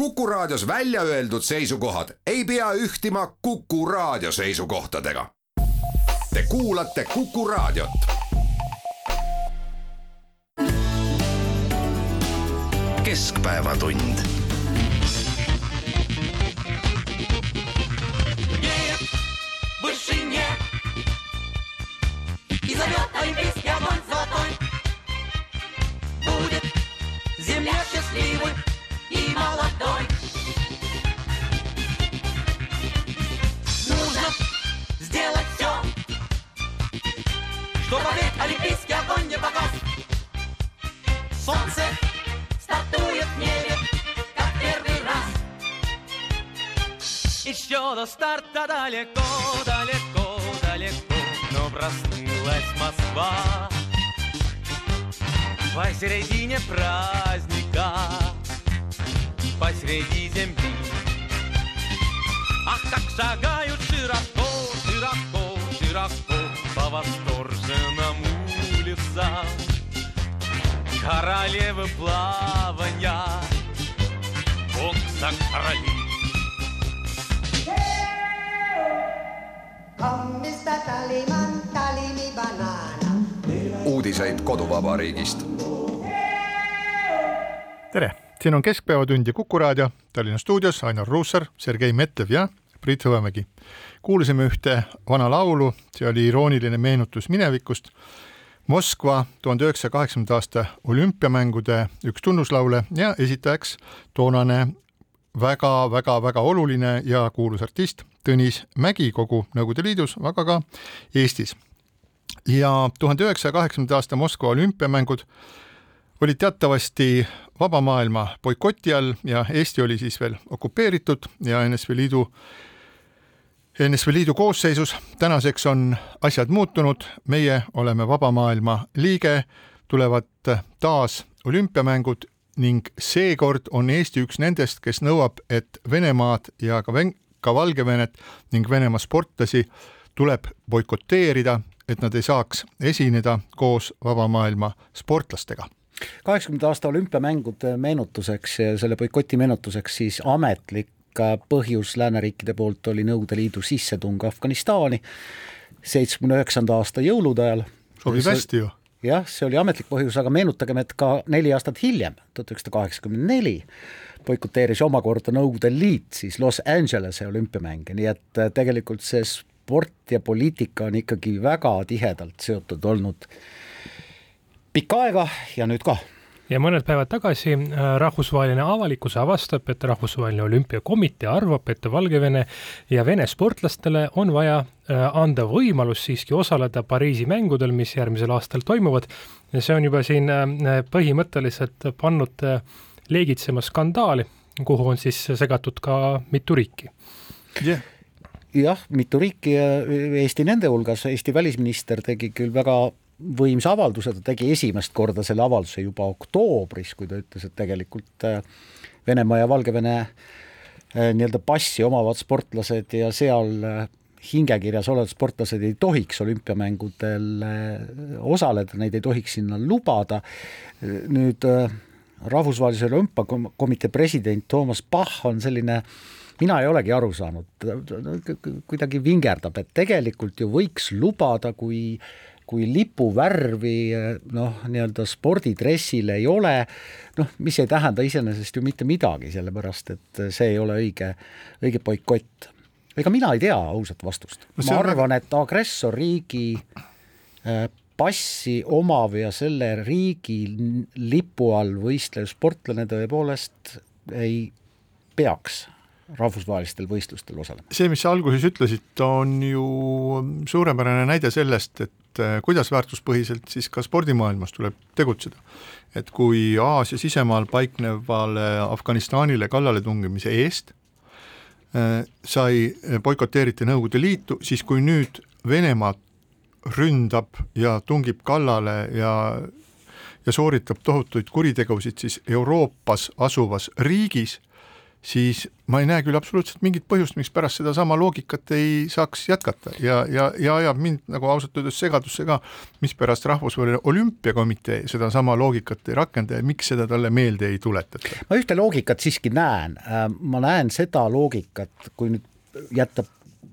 Kuku Raadios välja öeldud seisukohad ei pea ühtima Kuku Raadio seisukohtadega. Te kuulate Kuku Raadiot. keskpäevatund вышине И зовет олимпийский огонь золотой Будет земля счастливой молодой. Нужно сделать все Чтобы олимпийский огонь не погас Солнце стартует в небе, как первый раз. Еще до старта далеко, далеко, далеко, но проснулась Москва. Посередине праздника, посреди земли. Ах, как шагают широко, широко, широко по восторженным улицам. Королевы плавания, бокса короли. Uudiseid koduvabariigist. tere, siin on Keskpäevatund ja Kuku raadio, Tallinna stuudios Ainar Ruussaar, Sergei Metlev ja Priit Hõbemägi. kuulasime ühte vana laulu, see oli irooniline meenutus minevikust. Moskva tuhande üheksasaja kaheksakümnenda aasta olümpiamängude üks tunnuslaule ja esitajaks toonane väga-väga-väga oluline ja kuulus artist Tõnis Mägi kogu Nõukogude Liidus, aga ka Eestis. ja tuhande üheksasaja kaheksakümnenda aasta Moskva olümpiamängud olid teatavasti vaba maailma boikoti all ja Eesti oli siis veel okupeeritud ja NSV Liidu, NSV Liidu koosseisus. tänaseks on asjad muutunud, meie oleme vaba maailma liige, tulevad taas olümpiamängud ning seekord on Eesti üks nendest, kes nõuab, et Venemaad ja ka Ven-, ka Valgevenet ning Venemaa sportlasi tuleb boikoteerida, et nad ei saaks esineda koos vaba maailma sportlastega kaheksakümnenda aasta olümpiamängude meenutuseks ja selle boikoti meenutuseks siis ametlik äh, põhjus lääneriikide poolt oli Nõukogude Liidu sissetung Afganistani seitsmekümne üheksanda aasta jõulude ajal. sobib hästi ju. jah, see oli ametlik põhjus, aga meenutagem, et ka neli aastat hiljem, tuhat üheksasada kaheksakümmend neli, boikoteeris omakorda Nõukogude Liit siis Los Angelese olümpiamänge, nii et äh, tegelikult see sport ja poliitika on ikkagi väga tihedalt seotud olnud pikka aega ja nüüd ka ja mõned päevad tagasi äh, rahvusvaheline avalikkus avastab, et Rahvusvaheline Olümpiakomitee arvab, et Valgevene ja Vene sportlastele on vaja äh, anda võimalus siiski osaleda Pariisi mängudel, mis järgmisel aastal toimuvad. ja see on juba siin äh, põhimõtteliselt pannud leegitsema skandaali, kuhu on siis segatud ka mitu riiki jah yeah. jah, mitu riiki ja Eesti nende hulgas, Eesti välisminister tegi küll väga võimsa avalduse, ta tegi esimest korda selle avalduse juba oktoobris, kui ta ütles, et tegelikult äh, Venemaa ja Valgevene äh, nii-öelda passi omavad sportlased ja seal äh, hingekirjas olevad sportlased ei tohiks olümpiamängudel osaleda, neid ei tohiks sinna lubada. nüüd rahvusvahelise olümpiakomitee president Toomas Bach on selline mina ei olegi aru saanud, kuidagi vingerdab, et tegelikult ju võiks lubada, kui kui lipuvärvi noh, nii-öelda spordidressil ei ole, noh, mis ei tähenda iseenesest ju mitte midagi, sellepärast et see ei ole õige, õige boikott. ega mina ei tea ausat vastust no. ma arvan, et agressorriigi äh, passi omav ja selle riigi lipu all võistlev sportlane tõepoolest ei peaks rahvusvahelistel võistlustel osalema. see, mis sa alguses ütlesid, on ju suurepärane näide sellest, et eh, kuidas väärtuspõhiselt siis ka spordimaailmas tuleb tegutseda. et kui Aasia sisemaal paiknevale Afganistanile kallaletungimise eest äh, sai, boikoteeriti Nõukogude Liitu, siis kui nüüd Venemaa ründab ja tungib kallale ja ja sooritab tohutuid kuritegusid siis Euroopas asuvas riigis siis ma ei näe küll absoluutselt mingit põhjust, mikspärast sedasama loogikat ei saaks jätkata. Ja, ja, ja ajab mind nagu ausalt öeldes segadusse ka, mispärast Rahvusvaheline Olümpiakomitee sedasama loogikat ei rakenda ja miks seda talle meelde ei tuletata? ma ühte loogikat siiski näen, ma näen seda loogikat, kui nüüd jätta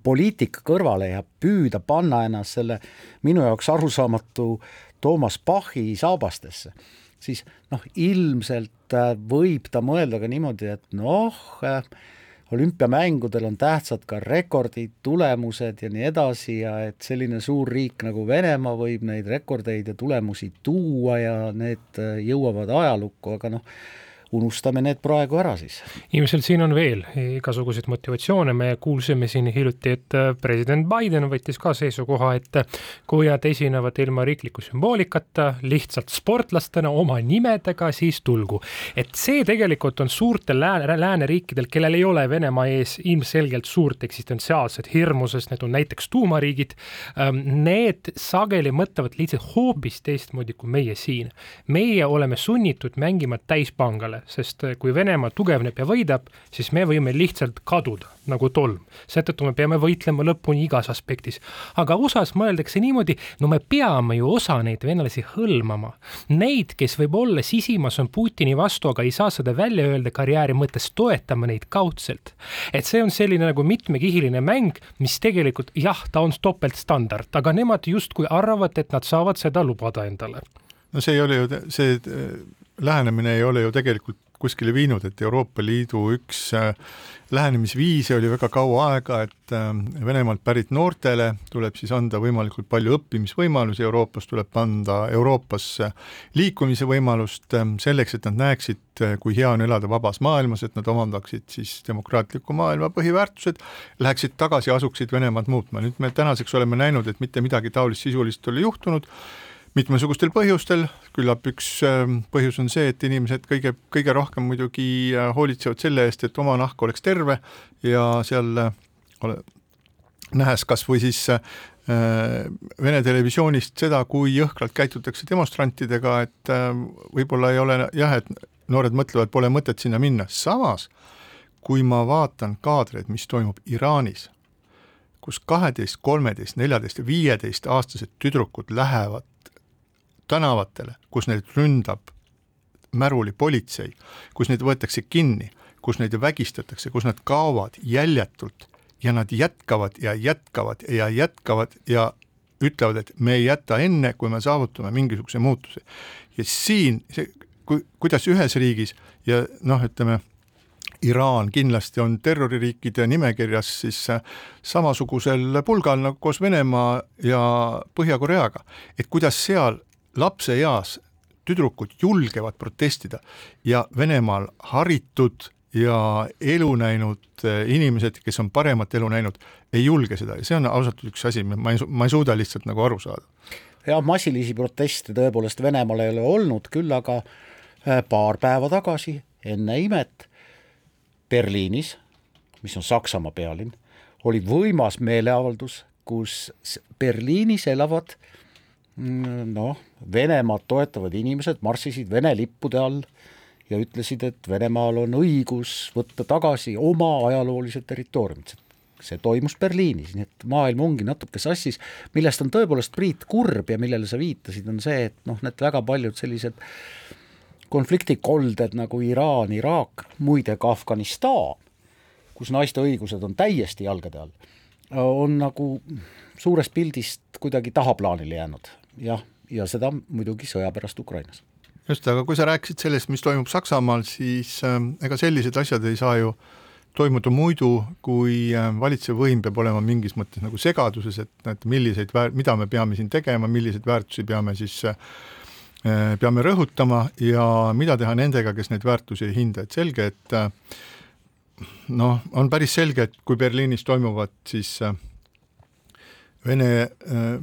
poliitika kõrvale ja püüda panna ennast selle minu jaoks arusaamatu Toomas Pachi saabastesse siis noh, ilmselt äh, võib ta mõelda ka niimoodi, et noh, äh, olümpiamängudel on tähtsad ka rekordid, tulemused ja nii edasi ja et selline suur riik nagu Venemaa võib neid rekordeid ja tulemusi tuua ja need äh, jõuavad ajalukku, aga noh, unustame need praegu ära siis. ilmselt siin on veel igasuguseid motivatsioone, me kuulsime siin hiljuti, et äh, president Biden võttis ka seisukoha, et kui nad esinevad ilma riikliku sümboolikata, lihtsalt sportlastena oma nimedega, siis tulgu. et see tegelikult on suurtel lääne, lääneriikidel, kellel ei ole Venemaa ees ilmselgelt suurt eksistentsiaalset hirmu, sest need on näiteks tuumariigid, ähm, need sageli mõtlevad lihtsalt hoopis teistmoodi kui meie siin. meie oleme sunnitud mängima täispangale, peale, sest eh, kui Venemaa tugevneb ja võidab, siis me võime lihtsalt kaduda nagu tolm. seetõttu me peame võitlema lõpuni igas aspektis. aga USA-s mõeldakse niimoodi, no me peame ju osa neid venelasi hõlmama. Neid, kes võib-olla sisimas on Putini vastu, aga ei saa seda välja öelda karjääri mõttes, toetama neid kaudselt. et see on selline nagu mitmekihiline mäng, mis tegelikult jah, ta on topeltstandard, aga nemad justkui arvavad, et nad saavad seda lubada endale no see ole ju see lähenemine ei ole ju tegelikult kuskile viinud, et Euroopa Liidu üks äh, lähenemisviise oli väga kaua aega, et äh, Venemaalt pärit noortele tuleb siis anda võimalikult palju õppimisvõimalusi, Euroopas tuleb anda Euroopasse liikumise võimalust äh, selleks, et nad näeksid, kui hea on elada vabas maailmas, et nad omandaksid siis demokraatliku maailma põhiväärtused, läheksid tagasi, asuksid Venemaad muutma. nüüd me tänaseks oleme näinud, et mitte midagi taolist sisulist ei ole juhtunud mitmesugustel põhjustel, küllap üks ähm, põhjus on see, et inimesed kõige, kõige rohkem muidugi äh, hoolitsevad selle eest, et oma nahk oleks terve ja seal äh, ole, nähes kas või siis äh, Vene televisioonist seda, kui jõhkralt käitutakse demonstrantidega, et võib-olla ei ole jah, et noored mõtlevad, pole mõtet sinna minna, samas kui ma vaatan kaadreid, mis toimub Iraanis, kus kaheteist, kolmeteist, neljateist ja viieteist aastased tüdrukud lähevad tänavatele, kus neid ründab märuli politsei, kus neid võetakse kinni, kus neid vägistatakse, kus nad kaovad jäljetult ja nad jätkavad ja jätkavad ja jätkavad ja ütlevad, et me ei jäta enne, kui me saavutame mingisuguse muutuse. ja siin see, kui, kuidas ühes riigis ja noh, ütleme, Iraan kindlasti on terroririikide nimekirjas siis samasugusel pulgal nagu koos Venemaa ja Põhja-Koreaga, et kuidas seal lapseeas tüdrukud julgevad protestida ja Venemaal haritud ja elu näinud eh, inimesed, kes on paremat elu näinud, ei julge seda ja see on ausalt üks asi, ma ei, ma ei suuda lihtsalt nagu aru saada. jah, massilisi proteste tõepoolest Venemaal ei ole olnud, küll aga eh, paar päeva tagasi enne imet Berliinis, mis on Saksamaa pealinn, oli võimas meeleavaldus, kus Berliinis elavad noh, Venemaad toetavad inimesed marssisid Vene lippude all ja ütlesid, et Venemaal on õigus võtta tagasi oma ajaloolised territooriumid. see toimus Berliinis, nii et maailm ongi natuke sassis, millest on tõepoolest, Priit, kurb ja millele sa viitasid, on see, et noh, need väga paljud sellised konfliktikolded nagu Iraan, Iraak, muide ka Afganistan, kus naiste õigused on täiesti jalgade all, on nagu suurest pildist kuidagi tahaplaanile jäänud jah, ja seda muidugi sõja pärast Ukrainas. just, aga kui sa rääkisid sellest, mis toimub Saksamaal, siis äh, ega sellised asjad ei saa ju toimuda muidu, kui äh, valitsev võim peab olema mingis mõttes nagu segaduses, et, et milliseid mida me peame siin tegema, milliseid väärtusi peame siis äh, peame rõhutama ja mida teha nendega, kes neid väärtusi ei hinda, et selge, et äh, noh, on päris selge, et kui Berliinis toimuvad siis äh, Vene äh,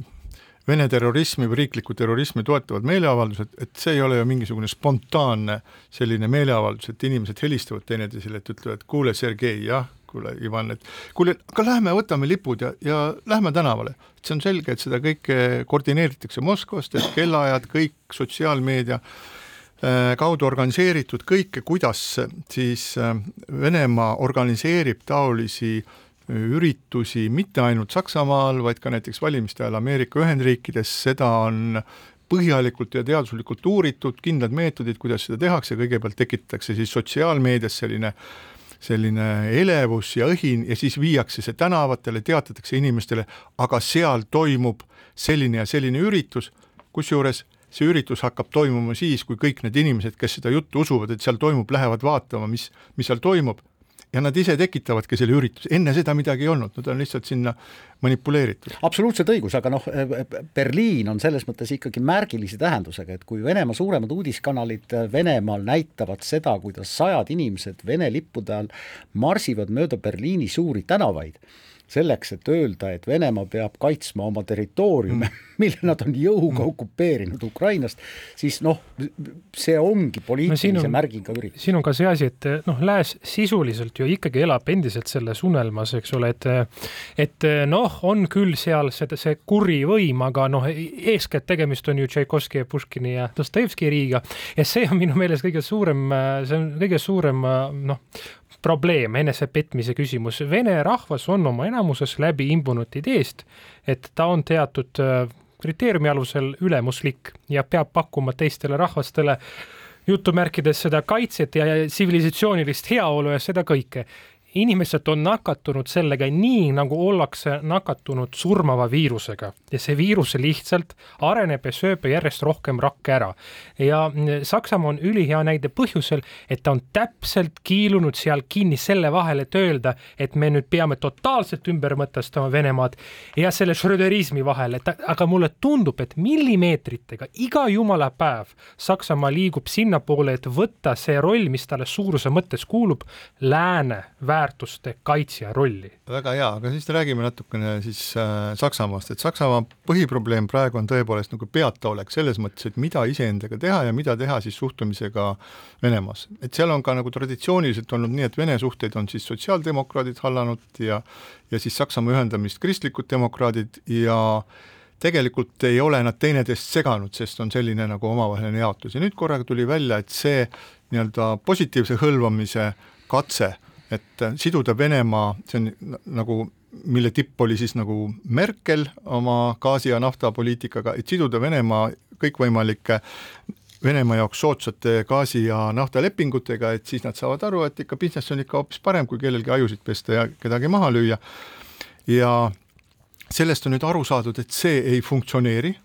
Vene terrorismi või riiklikku terrorismi toetavad meeleavaldused, et see ei ole ju mingisugune spontaanne selline meeleavaldus, et inimesed helistavad teineteisele, et ütlevad, kuule, Sergei, jah, kuule, Ivan, et kuule, aga lähme võtame lipud ja, ja lähme tänavale. see on selge, et seda kõike koordineeritakse Moskvast, et kellaajad, kõik sotsiaalmeedia äh, kaudu organiseeritud kõike, kuidas siis äh, Venemaa organiseerib taolisi äh, üritusi mitte ainult Saksamaal, vaid ka näiteks valimiste ajal Ameerika Ühendriikides, seda on põhjalikult ja teaduslikult uuritud, kindlad meetodid, kuidas seda tehakse, kõigepealt tekitatakse siis sotsiaalmeedias selline selline elevus ja õhin ja siis viiakse see tänavatele, teatatakse inimestele, aga seal toimub selline ja selline üritus, kusjuures see üritus hakkab toimuma siis, kui kõik need inimesed, kes seda juttu usuvad, et seal toimub, lähevad vaatama, mis, mis seal toimub, ja nad ise tekitavadki selle ürituse, enne seda midagi ei olnud, nad on lihtsalt sinna manipuleeritud. absoluutselt õigus, aga noh, Berliin on selles mõttes ikkagi märgilise tähendusega, et kui Venemaa suuremad uudiskanalid Venemaal näitavad seda, kuidas sajad inimesed Vene lippude all marsivad mööda Berliini suuri tänavaid, selleks, et öelda, et Venemaa peab kaitsma oma territooriume mm., mille nad on jõuga mm. okupeerinud Ukrainast, siis noh, see ongi poliitilise no, märgiga üritus. siin on ka see asi, et noh, Lääs sisuliselt ju ikkagi elab endiselt selles unelmas, eks ole, et et noh, on küll seal see, see kuri võim, aga noh, eeskätt tegemist on ju Tšaikovski ja Puškini ja Dostojevski riigiga ja see on minu meelest kõige suurem, see on kõige suurem noh, probleem, enesepetmise küsimus. Vene rahvas on oma enamuses läbi imbunud ideest, et ta on teatud äh, kriteeriumi alusel ülemuslik ja peab pakkuma teistele rahvastele jutumärkides seda kaitset ja tsivilisatsioonilist heaolu ja seda kõike inimesed on nakatunud sellega nii, nagu ollakse nakatunud surmava viirusega ja see viirus lihtsalt areneb ja sööb järjest rohkem rakke ära. ja Saksamaa on ülihea näide põhjusel, et ta on täpselt kiilunud seal kinni selle vahel, et öelda, et me nüüd peame totaalselt ümber mõtestama Venemaad ja selle Schröderismi vahel, et aga mulle tundub, et millimeetritega iga jumala päev Saksamaa liigub sinnapoole, et võtta see roll, mis talle suuruse mõttes kuulub, lääne väär väärtuste kaitsja rolli. väga hea, aga siis räägime natukene siis äh, Saksamaast, et Saksamaa põhiprobleem praegu on tõepoolest nagu peataolek selles mõttes, et mida iseendaga teha ja mida teha siis suhtumisega Venemaas. et seal on ka nagu traditsiooniliselt olnud nii, et Vene suhteid on siis sotsiaaldemokraadid hallanud ja ja siis Saksamaa ühendamist kristlikud demokraadid ja tegelikult ei ole nad teineteist seganud, sest on selline nagu omavaheline jaotus ja nüüd korraga tuli välja, et see nii-öelda positiivse hõlvamise katse et äh, siduda Venemaa, see on nagu, mille tipp oli siis nagu Merkel oma gaasi- ja naftapoliitikaga, et siduda Venemaa kõikvõimalike Venemaa jaoks soodsate gaasi- ja naftalepingutega, et siis nad saavad aru, et ikka business on ikka hoopis parem, kui kellelgi ajusid pesta ja kedagi maha lüüa. ja sellest on nüüd aru saadud, et see ei funktsioneeri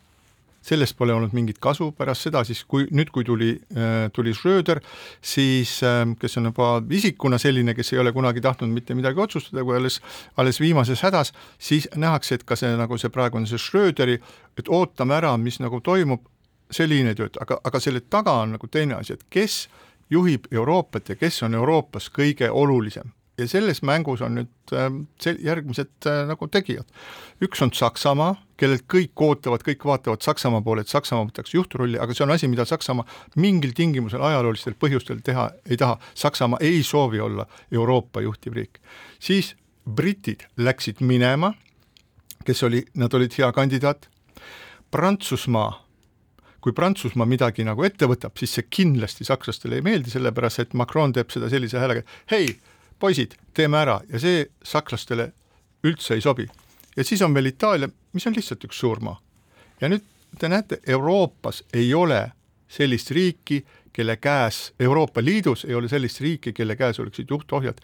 sellest pole olnud mingit kasu, pärast seda siis, kui nüüd, kui tuli, äh, tuli Schröder, siis äh, kes on juba isikuna selline, kes ei ole kunagi tahtnud mitte midagi otsustada, kui alles, alles viimases hädas, siis nähakse, et ka see, nagu see praegu on see Schröderi, et ootame ära, mis nagu toimub, ei tööta, aga, aga selle taga on nagu teine asi, et kes juhib Euroopat ja kes on Euroopas kõige olulisem ja selles mängus on nüüd äh, järgmised äh, nagu tegijad. üks on Saksamaa, kellelt kõik ootavad, kõik vaatavad Saksamaa poole, et Saksamaa võtaks juhtrolli, aga see on asi, mida Saksamaa mingil tingimusel ajaloolistel põhjustel teha ei taha. Saksamaa ei soovi olla Euroopa juhtiv riik. siis britid läksid minema, kes oli, nad olid hea kandidaat, Prantsusmaa kui Prantsusmaa midagi nagu ette võtab, siis see kindlasti sakslastele ei meeldi, sellepärast et Macron teeb seda sellise häälega, hei, poisid, teeme ära ja see sakslastele üldse ei sobi. ja siis on veel Itaalia, mis on lihtsalt üks suur maa. ja nüüd te näete, Euroopas ei ole sellist riiki, kelle käes, Euroopa Liidus ei ole sellist riiki, kelle käes oleksid juhtohjad,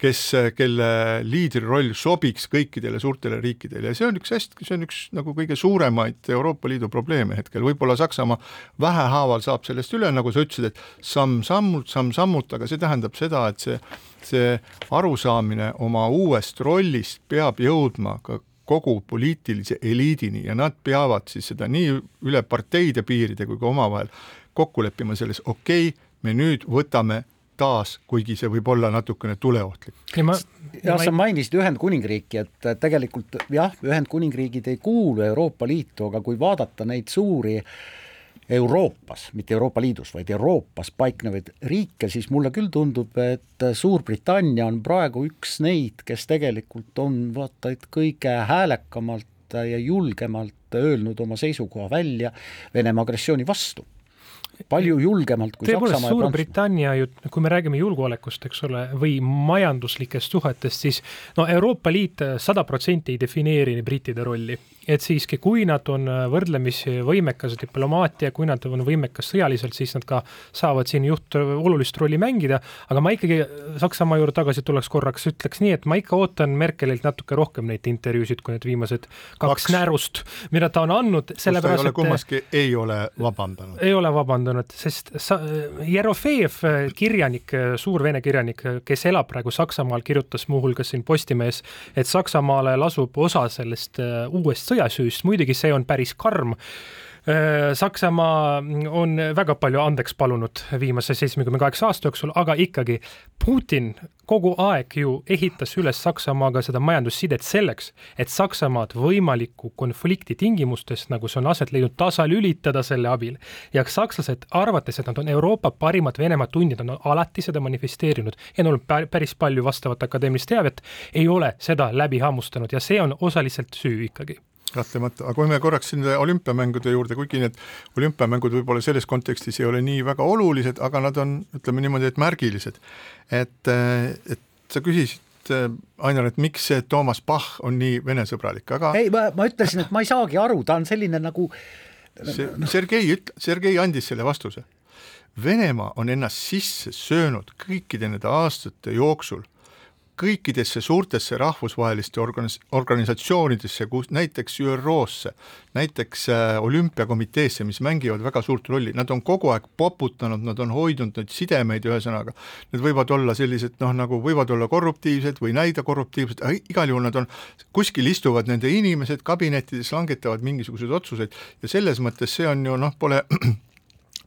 kes, kelle liidri roll sobiks kõikidele suurtele riikidele. Ja see on üks hästi, see on üks nagu kõige suuremaid Euroopa Liidu probleeme hetkel, võib-olla Saksamaa vähehaaval saab sellest üle, nagu sa ütlesid, et samm-sammult, samm-sammult, aga see tähendab seda, et see, see arusaamine oma uuest rollist peab jõudma ka kogu poliitilise eliidini ja nad peavad siis seda nii üle parteide piiride kui ka omavahel kokku leppima selles, okei okay,, me nüüd võtame taas, kuigi see võib olla natukene tuleohtlik. jah, sa mainisid Ühendkuningriiki, et tegelikult jah, Ühendkuningriigid ei kuulu Euroopa Liitu, aga kui vaadata neid suuri Euroopas, mitte Euroopa Liidus, vaid Euroopas paiknevaid riike, siis mulle küll tundub, et Suurbritannia on praegu üks neid, kes tegelikult on vaata et kõige häälekamalt ja julgemalt öelnud oma seisukoha välja Venemaa agressiooni vastu palju julgemalt kui tõepoolest, Saksamaa ja Prantsusmaa. Suurbritannia ju, kui me räägime julgeolekust, eks ole, või majanduslikest suhetest, siis no Euroopa Liit sada protsenti ei defineeri brittide rolli. et siiski, kui nad on võrdlemisi võimekas diplomaatia, kui nad on võimekas sõjaliselt, siis nad ka saavad siin juht olulist rolli mängida, aga ma ikkagi Saksamaa juurde tagasi tuleks korraks, ütleks nii, et ma ikka ootan Merkelilt natuke rohkem neid intervjuusid, kui need viimased kaks, Kaks. närust, mida ta on andnud, sellepärast ole et kummaski, ei ole vabandanud. ei ole vabandanud, sest sa, Jerofejev, kirjanik, suur vene kirjanik, kes elab praegu Saksamaal, kirjutas muuhulgas siin Postimehes, et Saksamaale lasub osa sellest äh, uuest sõjasüüst, muidugi see on päris karm. Saksamaa on väga palju andeks palunud viimase seitsmekümne kaheksa aasta jooksul, aga ikkagi Putin kogu aeg ju ehitas üles Saksamaaga seda majandussidet selleks, et Saksamaad võimaliku konflikti tingimustes, nagu see on aset leidnud, tasalülitada selle abil. ja sakslased, arvates, et nad on Euroopa parimad Venemaa tundjad, on alati seda manifesteerinud ja neil on pä- päris palju vastavat akadeemilist teavet, ei ole seda läbi hammustanud ja see on osaliselt süü ikkagi kahtlemata, aga kui me korraks nende olümpiamängude juurde, kuigi need olümpiamängud võib-olla selles kontekstis ei ole nii väga olulised, aga nad on, ütleme niimoodi, et märgilised. et, et sa küsisid, Ainar, et miks see Toomas Bach on nii venesõbralik, aga ei, ma, ma ütlesin, et ma ei saagi aru, ta on selline nagu see Sergei üt-, Sergei andis selle vastuse. Venemaa on ennast sisse söönud kõikide nende aastate jooksul kõikidesse suurtesse rahvusvaheliste organis-, organisatsioonidesse, kus näiteks ÜRO-sse, näiteks äh, olümpiakomiteesse, mis mängivad väga suurt rolli, nad on kogu aeg poputanud, nad on hoidnud neid sidemeid, ühesõnaga. Need võivad olla sellised noh, nagu võivad olla korruptiivsed või näida korruptiivsed, aga igal juhul nad on, kuskil istuvad nende inimesed kabinettides, langetavad mingisuguseid otsuseid. Ja selles mõttes see on ju noh, pole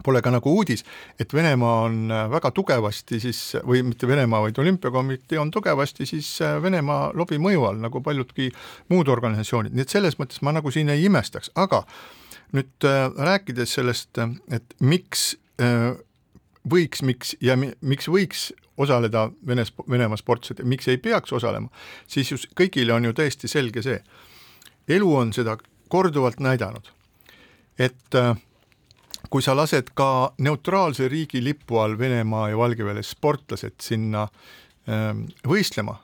Pole ka nagu uudis, et Venemaa on äh, väga tugevasti siis või mitte Venemaa, vaid olümpiakomitee on tugevasti siis äh, Venemaa lobi mõju all nagu paljudki muud organisatsioonid, nii et selles mõttes ma nagu siin ei imestaks, aga nüüd äh, rääkides sellest, et miks võiks, miks ja mi, miks võiks osaleda Vene, Venemaa sportlased ja miks ei peaks osalema, siis just kõigile on ju täiesti selge see, elu on seda korduvalt näidanud, et äh, kui sa lased ka neutraalse riigi lipu all Venemaa ja Valgevene sportlased sinna ähm, võistlema,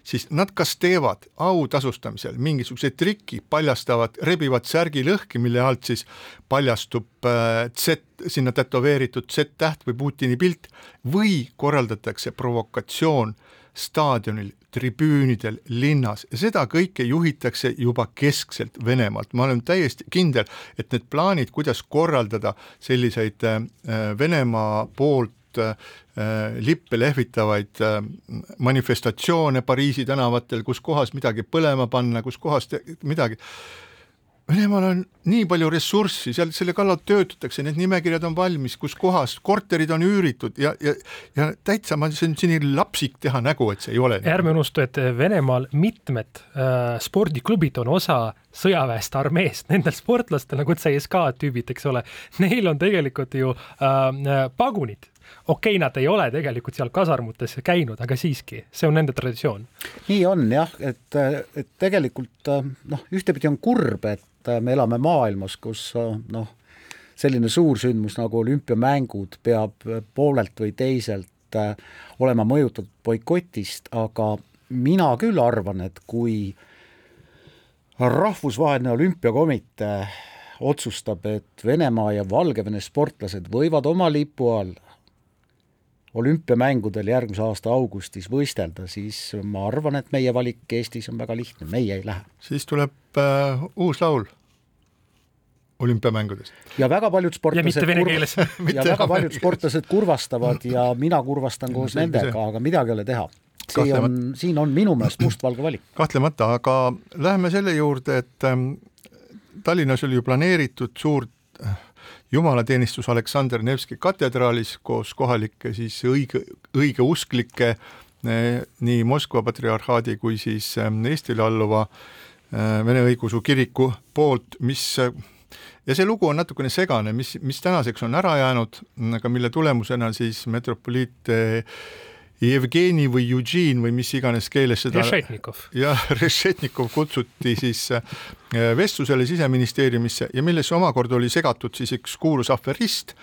siis nad kas teevad au tasustamisel mingisuguse triki, paljastavad, rebivad särgi lõhki, mille alt siis paljastub äh, Z, sinna tätoveeritud Z-täht või Putini pilt või korraldatakse provokatsioon staadionil, tribüünidel, linnas. Ja seda kõike juhitakse juba keskselt Venemaalt, ma olen täiesti kindel, et need plaanid, kuidas korraldada selliseid äh, Venemaa poolt äh, lippe lehvitavaid äh, manifestatsioone Pariisi tänavatel, kus kohas midagi põlema panna, kus kohas midagi Venemaal on nii palju ressurssi, seal selle kallal töötatakse, need nimekirjad on valmis, kus kohas korterid on üüritud ja, ja, ja täitsa ma siin siin lapsik teha nägu, et see ei ole. ärme unusta, et Venemaal mitmed äh, spordiklubid on osa sõjaväest, armeest, nendel sportlastel nagu CSKA tüübid, eks ole, neil on tegelikult ju äh, pagunid. okei okay,, nad ei ole tegelikult seal kasarmutes käinud, aga siiski, see on nende traditsioon. nii on jah, et, et tegelikult noh, ühtepidi on kurb, et me elame maailmas, kus noh, selline suursündmus nagu olümpiamängud peab poolelt või teiselt äh, olema mõjutatud boikotist, aga mina küll arvan, et kui rahvusvaheline olümpiakomitee otsustab, et Venemaa ja Valgevene sportlased võivad oma lipu all olümpiamängudel järgmise aasta augustis võistelda, siis ma arvan, et meie valik Eestis on väga lihtne, meie ei lähe. siis tuleb äh, uus laul olümpiamängudest. ja väga paljud ja mitte sportlased vene kurv- keeles. ja väga paljud sportlased kurvastavad ja mina kurvastan koos nendega, aga midagi ei ole teha. see Kahtlemata. on, siin on minu meelest mustvalge valik. kahtlemata, aga läheme selle juurde, et ähm, Tallinnas oli ju planeeritud suur äh, jumalateenistus Aleksander Nevski katedraalis koos kohalike siis õige, õigeusklike äh, nii Moskva patriarhaadi kui siis ähm, Eestile alluva äh, Vene Õigeusu Kiriku poolt, mis ja see lugu on natukene segane, mis, mis tänaseks on ära jäänud, aga mille tulemusena siis metropoliit äh, Jevgeni või Eugene või mis iganes keeles seda Rešetnikov. ja Rešetnikov kutsuti siis äh, vestlusele siseministeeriumisse ja millesse omakorda oli segatud siis üks kuulus aferist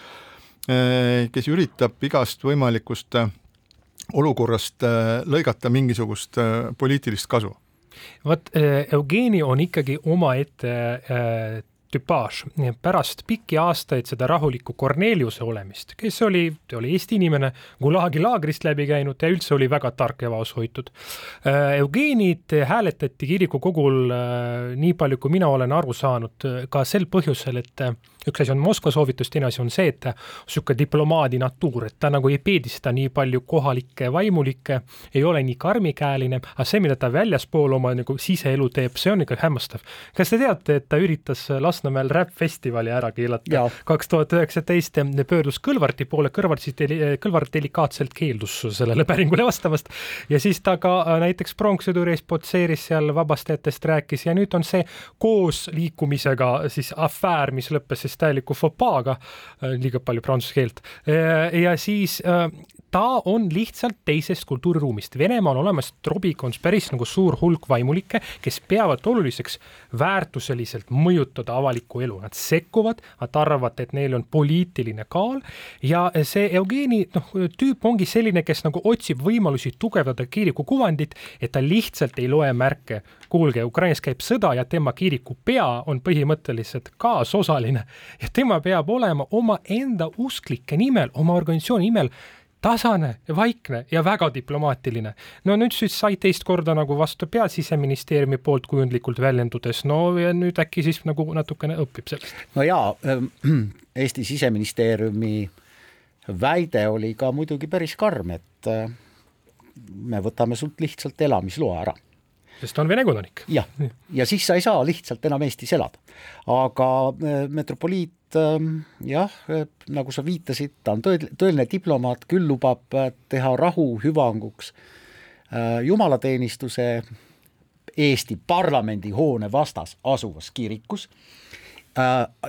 kes üritab igast võimalikust olukorrast lõigata mingisugust poliitilist kasu. vot Eugeni on ikkagi omaette tüpaaž pärast pikki aastaid seda rahulikku Korneliuse olemist, kes oli, ta oli Eesti inimene, Gulagi laagrist läbi käinud ja üldse oli väga tark ja vaoshoitud. Eugenit hääletati kirikukogul nii palju, kui mina olen aru saanud, ka sel põhjusel, et üks asi on Moskva soovitus, teine asi on see, et niisugune diplomaadi natuur, et ta nagu ei peedista nii palju kohalikke vaimulikke, ei ole nii karmikäeline, aga see, mida ta väljaspool oma nagu siseelu teeb, see on ikka hämmastav. kas te teate, et ta üritas Lasnamäel räpp-festivali ära keelata? Kaks tuhat üheksateist, pöördus Kõlvarti poole, Kõlvart siis, Kõlvart delikaatselt keeldus sellele päringule vastamast. Ja siis ta ka äh, näiteks pronkssõduri eest potseeris seal vabastajatest rääkis ja nüüd on see koos liikumisega siis afäär, mis lõppes siis täieliku fopaaga, äh, liiga palju prantsuse keelt. Äh, ja siis äh, ta on lihtsalt teisest kultuuriruumist. Venemaal olemas trobikons päris nagu suur hulk vaimulikke, kes peavad oluliseks väärtuseliselt mõjutada avalikku elu, nad sekkuvad, nad arvavad, et neil on poliitiline kaal ja see Eugeni noh, tüüp ongi selline, kes nagu otsib võimalusi tugevdada kiriku kuvandit, et ta lihtsalt ei loe märke. kuulge, Ukrainas käib sõda ja tema kiriku pea on põhimõtteliselt kaasosaline ja tema peab olema omaenda usklike nimel, oma organisatsiooni nimel tasane ja vaikne ja väga diplomaatiline. no nüüd siis sai teist korda nagu vastu pead siseministeeriumi poolt kujundlikult väljendudes, no ja nüüd äkki siis nagu natukene õpib sellest. no jaa, ähm, Eesti siseministeeriumi väide oli ka muidugi päris karm, et äh, me võtame sult lihtsalt elamisloa ära sest ta on Vene kodanik. jah, ja siis sa ei saa lihtsalt enam Eestis elada. aga äh, metropoliit ähm, jah, äh, nagu sa viitasid, ta on tõel-, tõeline diplomaat, küll lubab äh, teha rahu hüvanguks jumalateenistuse Eesti parlamendihoone vastas asuvas kirikus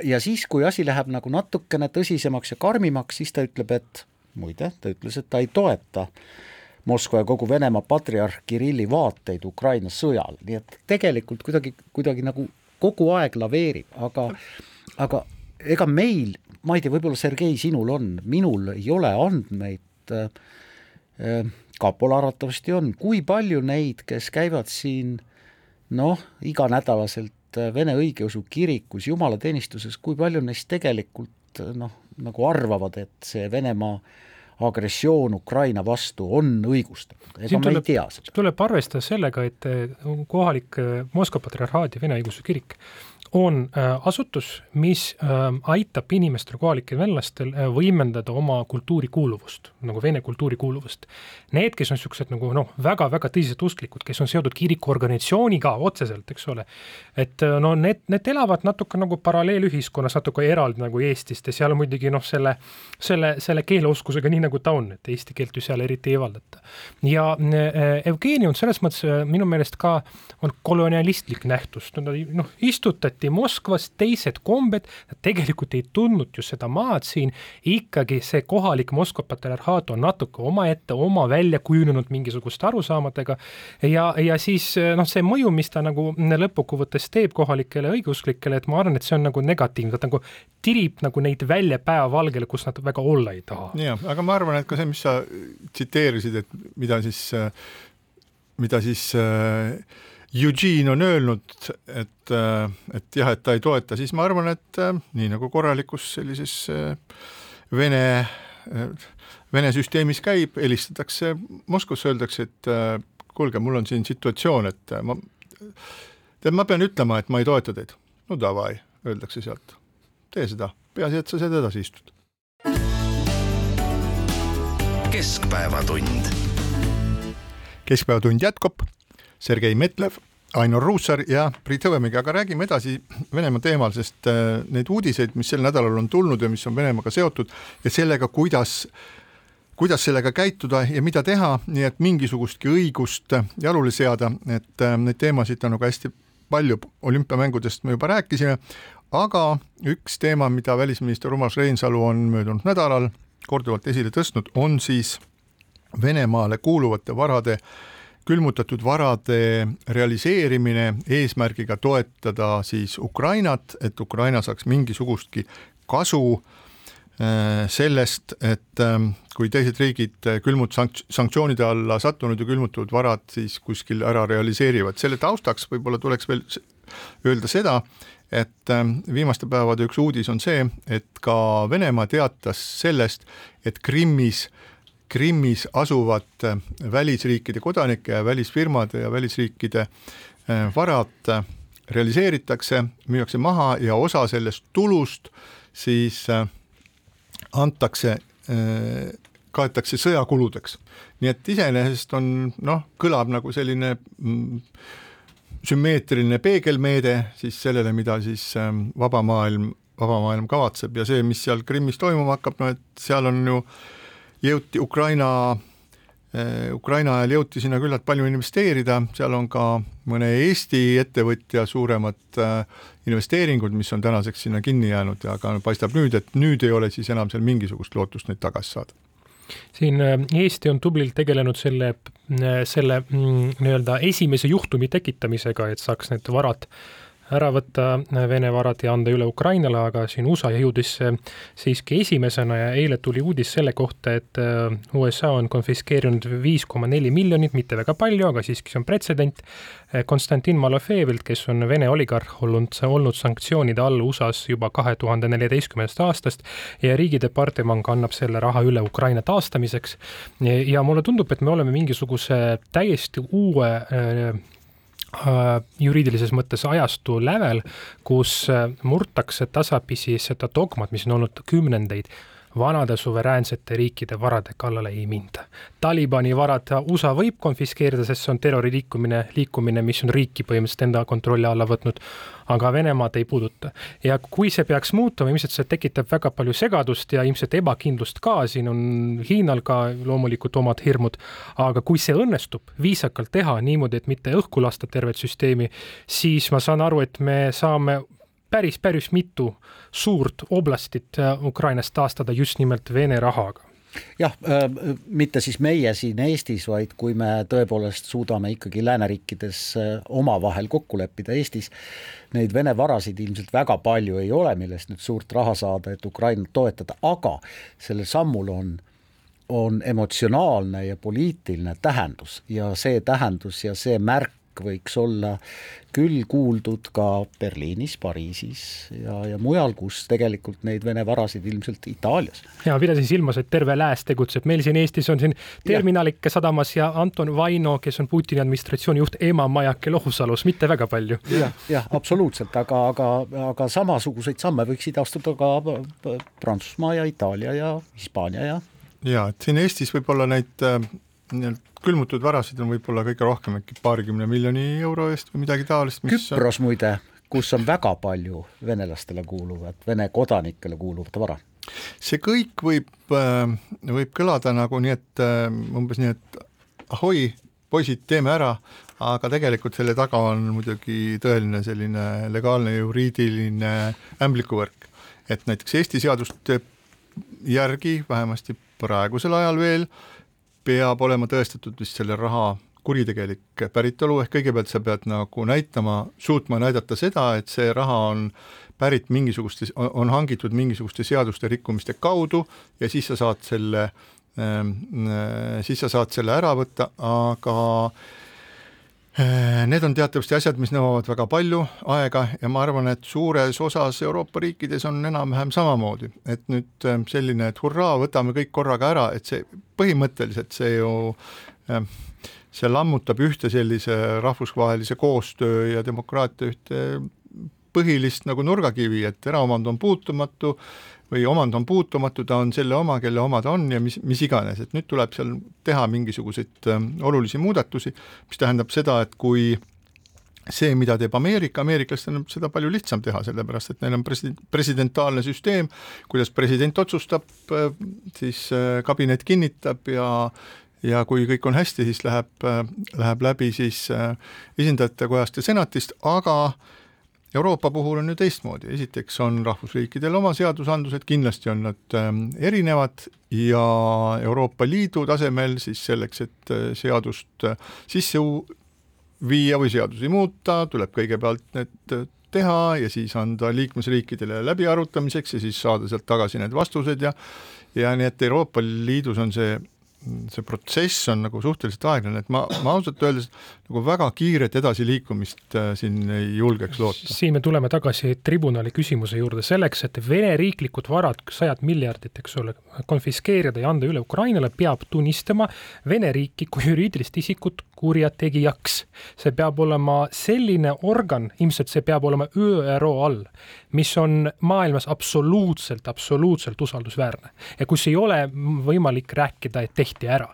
ja siis, kui asi läheb nagu natukene tõsisemaks ja karmimaks, siis ta ütleb, et muide, ta ütles, et ta ei toeta äh, Moskva ja kogu Venemaa patriarh Kirilli vaateid Ukraina sõjal, nii et tegelikult kuidagi, kuidagi nagu kogu aeg laveerib, aga, aga ega meil, ma ei tea, võib-olla Sergei, sinul on, minul ei ole andmeid. Äh,, äh kapol arvatavasti on, kui palju neid, kes käivad siin noh, iganädalaselt äh, Vene õigeusu kirikus jumalateenistuses, kui palju neist tegelikult noh, nagu arvavad, et see Venemaa äh, agressioon Ukraina vastu on õigustatud, ega me ei tea seda. tuleb arvestada sellega, et kohalik Moskva patriarhaadi Vene õigeusu kirik on äh, asutus, mis äh, aitab inimestel, kohalikel venelastel äh, võimendada oma kultuurikuuluvust, nagu vene kultuurikuuluvust. Need, kes on niisugused nagu noh, väga-väga tõsiselt usklikud, kes on seotud kirikuorganisatsiooniga otseselt, eks ole, et no need, need elavad natuke nagu paralleelühiskonnas, natuke eraldi nagu Eestist ja seal muidugi noh, selle, selle, selle keeleoskusega nii, nagu ta on, et eesti keelt ju seal eriti ei valdata. ja Evgeni on selles mõttes minu meelest ka, on kolonialistlik nähtus, noh, istutati võeti Moskvas teised kombed, nad tegelikult ei tundnud ju seda maad siin, ikkagi see kohalik Moskva patriarhaat on natuke omaette, oma välja kujunenud mingisuguste arusaamadega ja, ja siis noh, see mõju, mis ta nagu lõppkokkuvõttes teeb kohalikele õigeusklikele, et ma arvan, et see on nagu negatiivne, ta nagu tirib nagu neid välja päevavalgele, kus nad väga olla ei taha. jah, aga ma arvan, et ka see, mis sa tsiteerisid, et mida siis, mida siis äh, Eugene on öelnud, et, et jah, et ta ei toeta, siis ma arvan, et nii nagu korralikus sellises Vene, Vene süsteemis käib, helistatakse Moskvasse, öeldakse, et kuulge, mul on siin situatsioon, et ma, tead, ma pean ütlema, et ma ei toeta teid. no davai, öeldakse sealt. tee seda, peaasi, et sa sealt edasi istud. keskpäevatund. keskpäevatund jätkub Sergei Metlev, Ainor Ruussaar ja Priit Hõbemägi, aga räägime edasi Venemaa teemal, sest äh, neid uudiseid, mis sel nädalal on tulnud ja mis on Venemaaga seotud ja sellega, kuidas kuidas sellega käituda ja mida teha, nii et mingisugustki õigust jalule seada, et äh, neid teemasid on nagu hästi palju, olümpiamängudest me juba rääkisime, aga üks teema, mida välisminister Urmas Reinsalu on möödunud nädalal korduvalt esile tõstnud, on siis Venemaale kuuluvate varade äh, külmutatud varade realiseerimine eesmärgiga toetada siis Ukrainat, et Ukraina saaks mingisugustki kasu sellest, et ähm, kui teised riigid külmut- sankt-, sanktsioonide alla sattunud ja külmutatud varad siis kuskil ära realiseerivad, selle taustaks võib-olla tuleks veel öelda seda, et ähm, viimaste päevade üks uudis on see, et ka Venemaa teatas sellest, et Krimmis Krimmis asuvate välisriikide kodanike ja välisfirmade ja välisriikide varad realiseeritakse, müüakse maha ja osa sellest tulust siis antakse, kaetakse sõjakuludeks. nii et iseenesest on noh, kõlab nagu selline mm, sümmeetriline peegelmeede siis sellele, mida siis vaba maailm, vaba maailm kavatseb ja see, mis seal Krimmis toimuma hakkab, no et seal on ju, jõuti Ukraina Ukraina ajal jõuti sinna küllalt palju investeerida, seal on ka mõne Eesti ettevõtja suuremad investeeringud, mis on tänaseks sinna kinni jäänud, aga paistab nüüd, et nüüd ei ole siis enam seal mingisugust lootust neid tagasi saada. Siin Eesti on tublilt tegelenud selle, selle mm, nii-öelda esimese juhtumi tekitamisega, et saaks need varad äh, ära võtta Vene varad ja anda üle Ukrainale, aga siin USA jõudis siiski esimesena ja eile tuli uudis selle kohta, et äh, USA on konfiskeerinud viis koma neli miljonit, mitte väga palju, aga siiski see on pretsedent, äh, Konstantin Malofejevilt, kes on Vene oligarh olnud, olnud sanktsioonide all USA-s juba kahe tuhande neljateistkümnendast aastast ja riigidepartement annab selle raha üle Ukraina taastamiseks. ja mulle tundub, et me oleme mingisuguse täiesti uue äh, Äh, juriidilises mõttes ajastu lävel, kus äh, murtakse tasapisi seda dogmat, mis on olnud kümnendeid vanade suveräänsete riikide varade kallale ei minda. Talibani varad USA võib konfiskeerida, sest see on terroriliikumine, liikumine, mis on riiki põhimõtteliselt enda kontrolli alla võtnud, aga Venemaad ei puuduta. ja kui see peaks muutuma, ilmselt see tekitab väga palju segadust ja ilmselt ebakindlust ka, siin on Hiinal ka loomulikult omad hirmud, aga kui see õnnestub viisakalt teha niimoodi, et mitte õhku lasta tervet süsteemi, siis ma saan aru, et me saame päris, päris mitu suurt oblastit äh, Ukrainas taastada just nimelt Vene rahaga. Jah, äh, mitte siis meie siin Eestis, vaid kui me tõepoolest suudame ikkagi lääneriikides äh, omavahel kokku leppida, Eestis neid Vene varasid ilmselt väga palju ei ole, millest nüüd suurt raha saada, et Ukrainat toetada, aga sellel sammul on on emotsionaalne ja poliitiline tähendus ja see tähendus ja see märk võiks olla küll kuuldud ka Berliinis, Pariisis ja, ja mujal, kus tegelikult neid Vene varasid ilmselt Itaalias. ja pidasin silmas, et terve lääs tegutseb, meil siin Eestis on siin terminalike sadamas ja Anton Vaino, kes on Putini administratsiooni juht, emamajake Lohusalus, mitte väga palju ja,. jah, jah, absoluutselt, aga, aga, aga samasuguseid samme võiksid astuda ka Prantsusmaa ja Itaalia ja Hispaania ja ja et siin Eestis võib-olla neid äh, nii-öelda külmutatud varasid on võib-olla kõige rohkem äkki paarikümne miljoni euro eest või midagi taolist. Küpros on... muide, kus on väga palju venelastele kuuluvat, Vene kodanikele kuuluvat vara. see kõik võib, äh, võib kõlada nagu nii, et äh, umbes nii, et ahoi, poisid, teeme ära, aga tegelikult selle taga on muidugi tõeline selline legaalne juriidiline ämblikuvõrk. et näiteks Eesti seaduste järgi vähemasti praegusel ajal veel äh, peab olema tõestatud vist selle raha kuritegelik päritolu, ehk kõigepealt sa pead nagu näitama, suutma näidata seda, et see raha on pärit mingisuguste, on hangitud mingisuguste seaduste rikkumiste kaudu ja siis sa saad selle, ähm, äh, siis sa saad selle ära võtta, aga Äh, need on teatavasti asjad, mis nõuavad väga palju aega ja ma arvan, et suures osas Euroopa riikides on enam-vähem samamoodi, et nüüd äh, selline, et hurraa, võtame kõik korraga ära, et see põhimõtteliselt see ju äh, see lammutab ühte sellise rahvusvahelise koostöö ja demokraatia ühte põhilist nagu nurgakivi, et eraomand on puutumatu või omand on puutumatu, ta on selle oma, kelle oma ta on ja mis, mis iganes, et nüüd tuleb seal teha mingisuguseid äh, olulisi muudatusi, mis tähendab seda, et kui see, mida teeb Ameerika, ameeriklastel on seda palju lihtsam teha, sellepärast et neil on president, presidentaalne süsteem, kuidas president otsustab, äh, siis äh, kabinet kinnitab ja ja kui kõik on hästi, siis läheb, äh, läheb läbi siis esindajate kojast ja senatist, aga äh, Euroopa puhul on ju teistmoodi, esiteks on rahvusriikidel oma seadusandlused, kindlasti on nad ähm, erinevad ja Euroopa Liidu tasemel siis selleks, et äh, seadust äh, sisse viia või seadusi muuta, tuleb kõigepealt need äh, teha ja siis anda liikmesriikidele läbiarutamiseks ja siis saada sealt tagasi need vastused ja ja nii et Euroopa Liidus on see see protsess on nagu suhteliselt aeglane, et ma, ma ausalt öeldes nagu väga kiiret edasiliikumist äh, siin ei julgeks loota. siin me tuleme tagasi tribunali küsimuse juurde, selleks, et Vene riiklikud varad, sajad miljardid, eks ole, konfiskeerida ja anda üle Ukrainale, peab tunnistama Vene riiki kui juriidilist isikut kurjategijaks. see peab olema selline organ, ilmselt see peab olema ÜRO all, mis on maailmas absoluutselt, absoluutselt usaldusväärne ja kus ei ole võimalik rääkida, et tehti ära.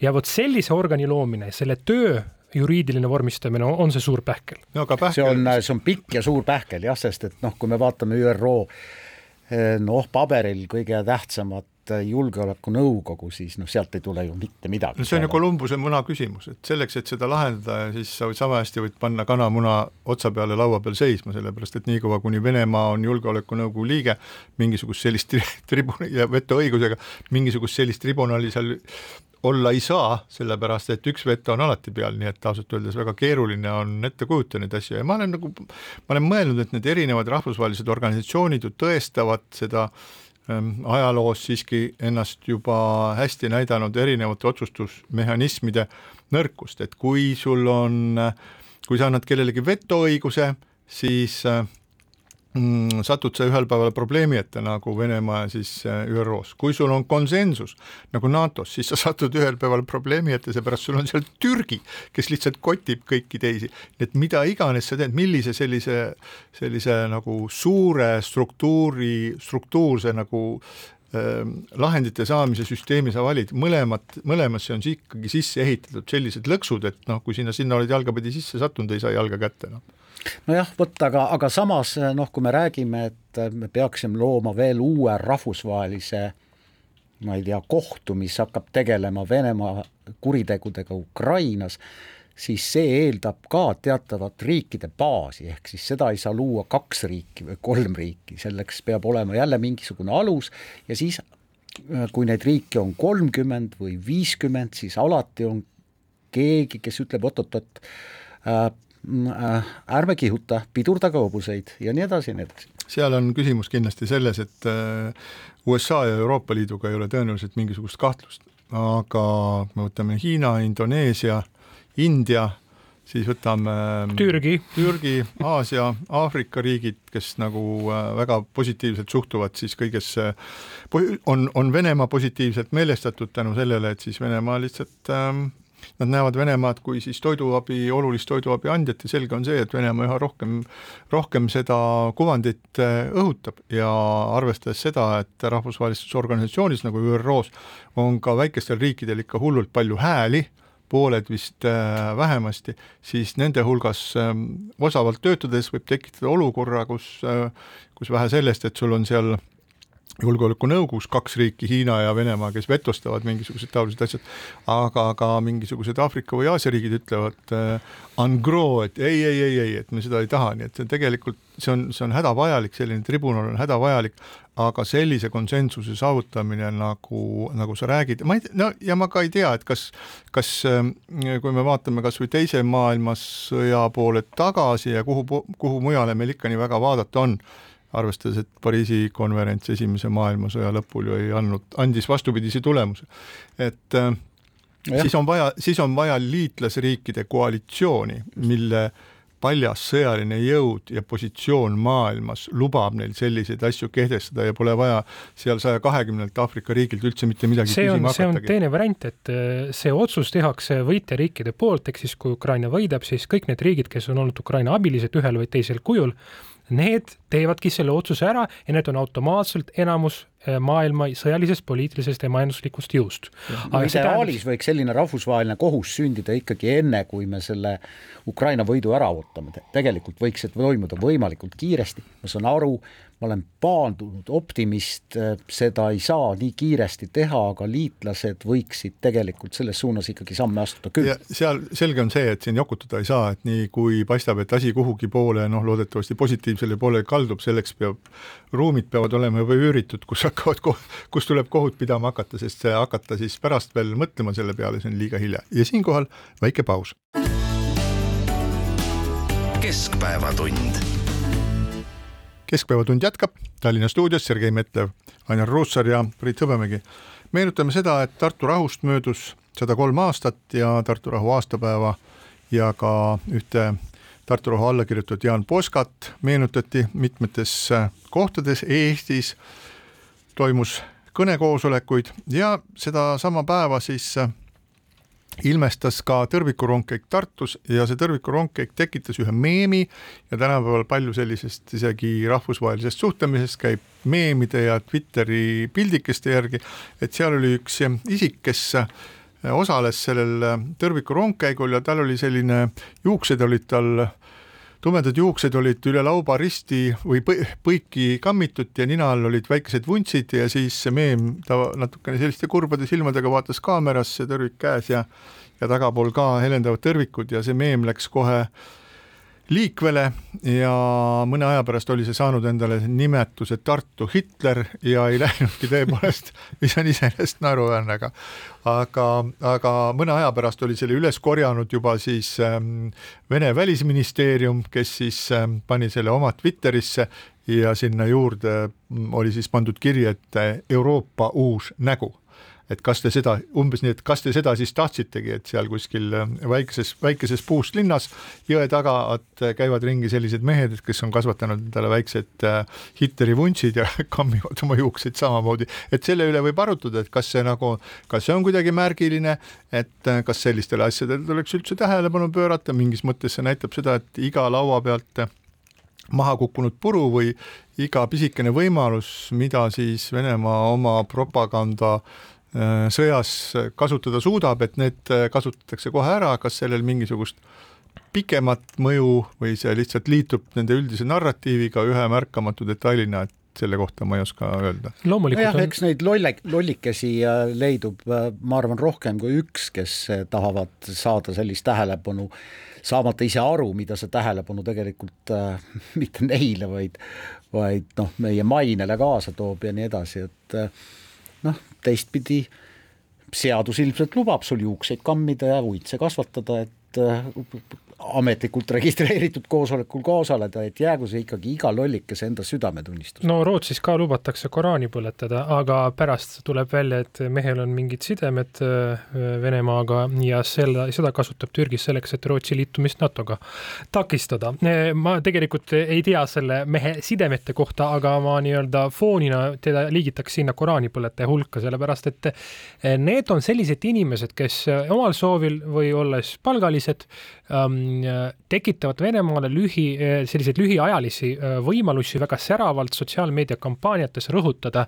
ja vot sellise organi loomine, selle töö juriidiline vormistamine on, on see suur pähkel. no see on, see on pikk ja suur pähkel jah, sest et noh, kui me vaatame ÜRO eh, noh, paberil kõige tähtsamat julgeolekunõukogu, siis noh, sealt ei tule ju mitte midagi. no see on ju Kolumbuse muna küsimus, et selleks, et seda lahendada, siis sa võid sama hästi võid panna kanamuna otsa peale laua peal seisma, sellepärast et niikaua, kuni Venemaa on Julgeolekunõukogu liige, mingisugust sellist tribunali ja vetoõigusega, mingisugust sellist tribunali seal olla ei saa, sellepärast et üks veto on alati peal, nii et ausalt öeldes väga keeruline on ette kujutada neid asju ja ma olen nagu, ma olen mõelnud, et need erinevad rahvusvahelised organisatsioonid ju tõestavad seda ähm, ajaloos siiski ennast juba hästi näidanud erinevate otsustusmehhanismide nõrkust, et kui sul on, kui sa annad kellelegi vetoõiguse, siis mm, satud sa ühel päeval probleemi ette nagu Venemaa ja siis äh, ÜRO-s. kui sul on konsensus nagu NATO-s, siis sa satud ühel päeval probleemi ette, seepärast sul on seal Türgi, kes lihtsalt kotib kõiki teisi. et mida iganes sa teed, millise sellise, sellise nagu suure struktuuri, struktuurse nagu äh, lahendite saamise süsteemi sa valid, mõlemat, mõlemasse on ikkagi sisse ehitatud sellised lõksud, et noh, kui sinna, sinna oled jalgapidi sisse sattunud, ei saa jalga kätte, noh nojah, vot aga, aga samas noh, kui me räägime, et me peaksime looma veel uue rahvusvahelise ma ei tea, kohtu, mis hakkab tegelema Venemaa kuritegudega Ukrainas, siis see eeldab ka teatavat riikide baasi, ehk siis seda ei saa luua kaks riiki või kolm riiki, selleks peab olema jälle mingisugune alus ja siis kui neid riike on kolmkümmend või viiskümmend, siis alati on keegi, kes ütleb oot-oot-oot ärme kihuta, pidurdage hobuseid ja nii edasi ja nii edasi. seal on küsimus kindlasti selles, et äh, USA ja Euroopa Liiduga ei ole tõenäoliselt mingisugust kahtlust, aga me võtame Hiina, Indoneesia, India, siis võtame Türgi, Türgi, Aasia, Aafrika riigid, kes nagu äh, väga positiivselt suhtuvad siis kõigesse, on, on Venemaa positiivselt meelestatud tänu sellele, et siis Venemaa lihtsalt ähm, Nad näevad Venemaad kui siis toiduabi, olulist toiduabi andjat ja selge on see, et Venemaa üha rohkem, rohkem seda kuvandit äh, õhutab. Ja arvestades seda, et rahvusvahelises organisatsioonis nagu ÜRO-s on ka väikestel riikidel ikka hullult palju hääli, pooled vist äh, vähemasti, siis nende hulgas ähm, osavalt töötades võib tekitada olukorra, kus, äh, kus vähe sellest, et sul on seal julgeolekunõukogus kaks riiki, Hiina ja Venemaa, kes vetostavad mingisugused taolised asjad, aga ka mingisugused Aafrika või Aasia riigid ütlevad äh, en gros, et ei, ei, ei, ei, et me seda ei taha, nii et see tegelikult, see on, see on hädavajalik, selline tribunal on hädavajalik, aga sellise konsensuse saavutamine, nagu, nagu sa räägid, ma ei no ja ma ka ei tea, et kas, kas äh, kui me vaatame kas või teise maailmasõja poole tagasi ja kuhu, kuhu mujale meil ikka nii väga vaadata on, arvestades, et Pariisi konverents Esimese maailmasõja lõpul ju ei andnud, andis vastupidise tulemuse. et äh, ja. siis on vaja, siis on vaja liitlasriikide koalitsiooni, mille paljas sõjaline jõud ja positsioon maailmas lubab neil selliseid asju kehtestada ja pole vaja seal saja kahekümnelt Aafrika riigilt üldse mitte midagi see on, see on teine variant, et äh, see otsus tehakse võitjariikide poolt, ehk siis kui Ukraina võidab, siis kõik need riigid, kes on olnud Ukraina abilised ühel või teisel kujul, need teevadki selle otsuse ära ja need on automaatselt enamus maailma sõjalisest, poliitilisest ja majanduslikust jõust. ideaalis võiks selline rahvusvaheline kohus sündida ikkagi enne, kui me selle Ukraina võidu ära ootame, tegelikult võiks see toimuda võimalikult kiiresti, ma saan aru, ma olen paandunud optimist, seda ei saa nii kiiresti teha, aga liitlased võiksid tegelikult selles suunas ikkagi samme astuda küll. seal selge on see, et siin jokutada ei saa, et nii kui paistab, et asi kuhugi poole, noh, loodetavasti positiivsele poole kaldub, selleks peab, ruumid peavad olema juba üüritud, kus hakkavad, kus tuleb kohut pidama hakata, sest see hakata siis pärast veel mõtlema selle peale, see on liiga hilja ja siinkohal väike paus. keskpäevatund keskpäevatund jätkab Tallinna stuudios Sergei Metlev, Ainar Ruussaar ja Priit Hõbemägi. meenutame seda, et Tartu rahust möödus sada kolm aastat ja Tartu rahu aastapäeva ja ka ühte Tartu rahu alla kirjutatud Jaan Poskat meenutati mitmetes kohtades Eestis, toimus kõnekoosolekuid ja sedasama päeva siis ilmestas ka tõrvikurongkäik Tartus ja see tõrvikurongkäik tekitas ühe meemi ja tänapäeval palju sellisest isegi rahvusvahelisest suhtlemisest käib meemide ja Twitteri pildikeste järgi, et seal oli üks isik, kes osales sellel tõrvikurongkäigul ja tal oli selline, juuksed olid tal tumedad juuksed olid üle lauba risti või põiki kammitud ja nina all olid väikesed vuntsid ja siis see meem, ta natukene selliste kurbade silmadega vaatas kaamerasse, tõrvik käes ja ja tagapool ka helendavad tõrvikud ja see meem läks kohe liikvele ja mõne aja pärast oli see saanud endale nimetuse Tartu Hitler ja ei läinudki tõepoolest, mis on iseenesest naeruväärne, aga aga, aga mõne aja pärast oli selle üles korjanud juba siis ähm, Vene välisministeerium, kes siis ähm, pani selle oma Twitterisse ja sinna juurde mm, oli siis pandud kiri, et Euroopa uus nägu et kas te seda, umbes nii, et kas te seda siis tahtsitegi, et seal kuskil äh, väikeses, väikeses puust linnas jõe taga, äh, käivad ringi sellised mehed, kes on kasvatanud endale väiksed äh, Hitleri vuntsid ja kammivad oma juukseid samamoodi, et selle üle võib arutada, et kas see nagu, kas see on kuidagi märgiline, et kas sellistele asjadele tuleks üldse tähelepanu pöörata, mingis mõttes see näitab seda, et iga laua pealt maha kukkunud puru või iga pisikene võimalus, mida siis Venemaa oma propaganda Äh, sõjas kasutada suudab, et need äh, kasutatakse kohe ära, kas sellel mingisugust pikemat mõju või see lihtsalt liitub nende üldise narratiiviga ühe märkamatu detailina, et selle kohta ma ei oska öelda. loomulikult no jah, on... eks neid lolle, lollikesi äh, leidub, ma arvan, rohkem kui üks, kes tahavad saada sellist tähelepanu, saamata ise aru, mida see tähelepanu tegelikult äh, mitte neile, vaid vaid noh, meie mainele kaasa toob ja nii edasi, et äh, noh, teistpidi seadus ilmselt lubab sul juukseid kammida ja uitse kasvatada, et äh, ametlikult registreeritud koosolekul ka osaleda, et jäägu see ikkagi iga lollikese enda südametunnistus. no Rootsis ka lubatakse Koraani põletada, aga pärast tuleb välja, et mehel on mingid sidemed äh, Venemaaga ja selle, seda kasutab Türgis selleks, et Rootsi liitumist NATO-ga takistada. ma tegelikult ei tea selle mehe sidemete kohta, aga ma nii-öelda foonina teda liigitaks sinna Koraani põletaja hulka, sellepärast et äh, need on sellised inimesed, kes omal soovil või olles palgalised tekitavad Venemaale lühi, selliseid lühiajalisi äh, võimalusi väga säravalt sotsiaalmeedia kampaaniates rõhutada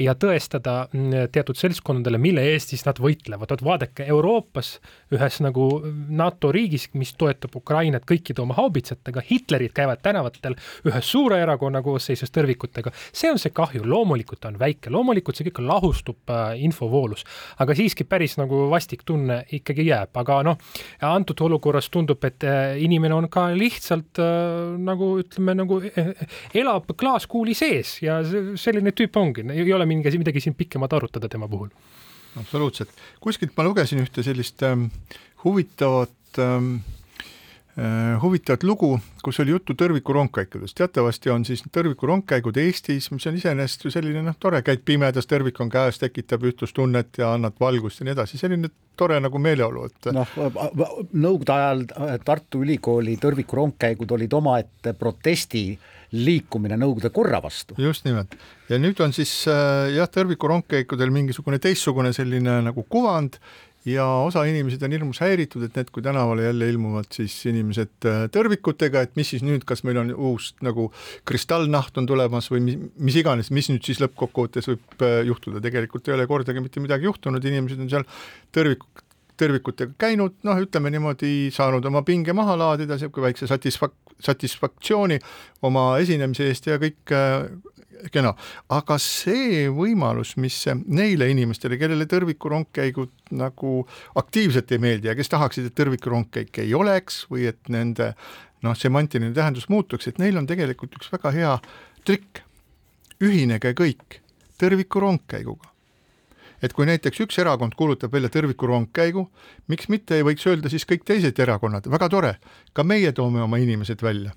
ja tõestada mm, teatud seltskondadele, mille eest siis nad võitlevad. vot vaadake, Euroopas ühes nagu NATO riigis, mis toetab Ukrainat kõikide oma haubitsatega, Hitlerid käivad tänavatel ühe suure erakonna koosseisus tõrvikutega, see on see kahju, loomulikult on väike, loomulikult see kõik lahustub äh, infovoolus, aga siiski päris nagu vastik tunne ikkagi jääb, aga noh, antud olukorras tundub, et et äh, inimene on ka lihtsalt äh, nagu ütleme, nagu äh, elab klaaskuuli sees ja selline tüüp ongi, ei ole mingi, midagi siin pikemat arutada tema puhul. absoluutselt, kuskilt ma lugesin ühte sellist ähm, huvitavat ähm, Äh, huvitavat lugu, kus oli juttu tõrvikurongkäikudest, teatavasti on siis tõrvikurongkäigud Eestis, mis on iseenesest ju selline noh, tore, käid pimedas, tõrvik on käes, tekitab ühtlustunnet ja annad valgust ja nii edasi, selline tore nagu meeleolu, et noh, nõukogude ajal Tartu Ülikooli tõrvikurongkäigud olid omaette protesti liikumine Nõukogude korra vastu. just nimelt, ja nüüd on siis äh, jah, tõrvikurongkäikudel mingisugune teistsugune selline nagu kuvand ja osa inimesi on hirmus häiritud, et need, kui tänavale jälle ilmuvad siis inimesed äh, tõrvikutega, et mis siis nüüd, kas meil on uus nagu kristallnaht on tulemas või mis, mis iganes, mis nüüd siis lõppkokkuvõttes võib äh, juhtuda, tegelikult ei ole kordagi mitte midagi juhtunud, inimesed on seal tõrvik, tõrvikutega käinud, noh, ütleme niimoodi, saanud oma pinge maha laadida, niisugune väikse satisfak-, satisfaktsiooni oma esinemise eest ja kõik äh, kena, aga see võimalus, mis neile inimestele, kellele tõrvikurongkäigud nagu aktiivselt ei meeldi ja kes tahaksid, et tõrvikurongkäike ei oleks või et nende noh, semantiline tähendus muutuks, et neil on tegelikult üks väga hea trikk. ühinege kõik tõrvikurongkäiguga. Et kui näiteks üks erakond kuulutab välja tõrvikurongkäigu, miks mitte ei võiks öelda siis kõik teised erakonnad, väga tore, ka meie toome oma inimesed välja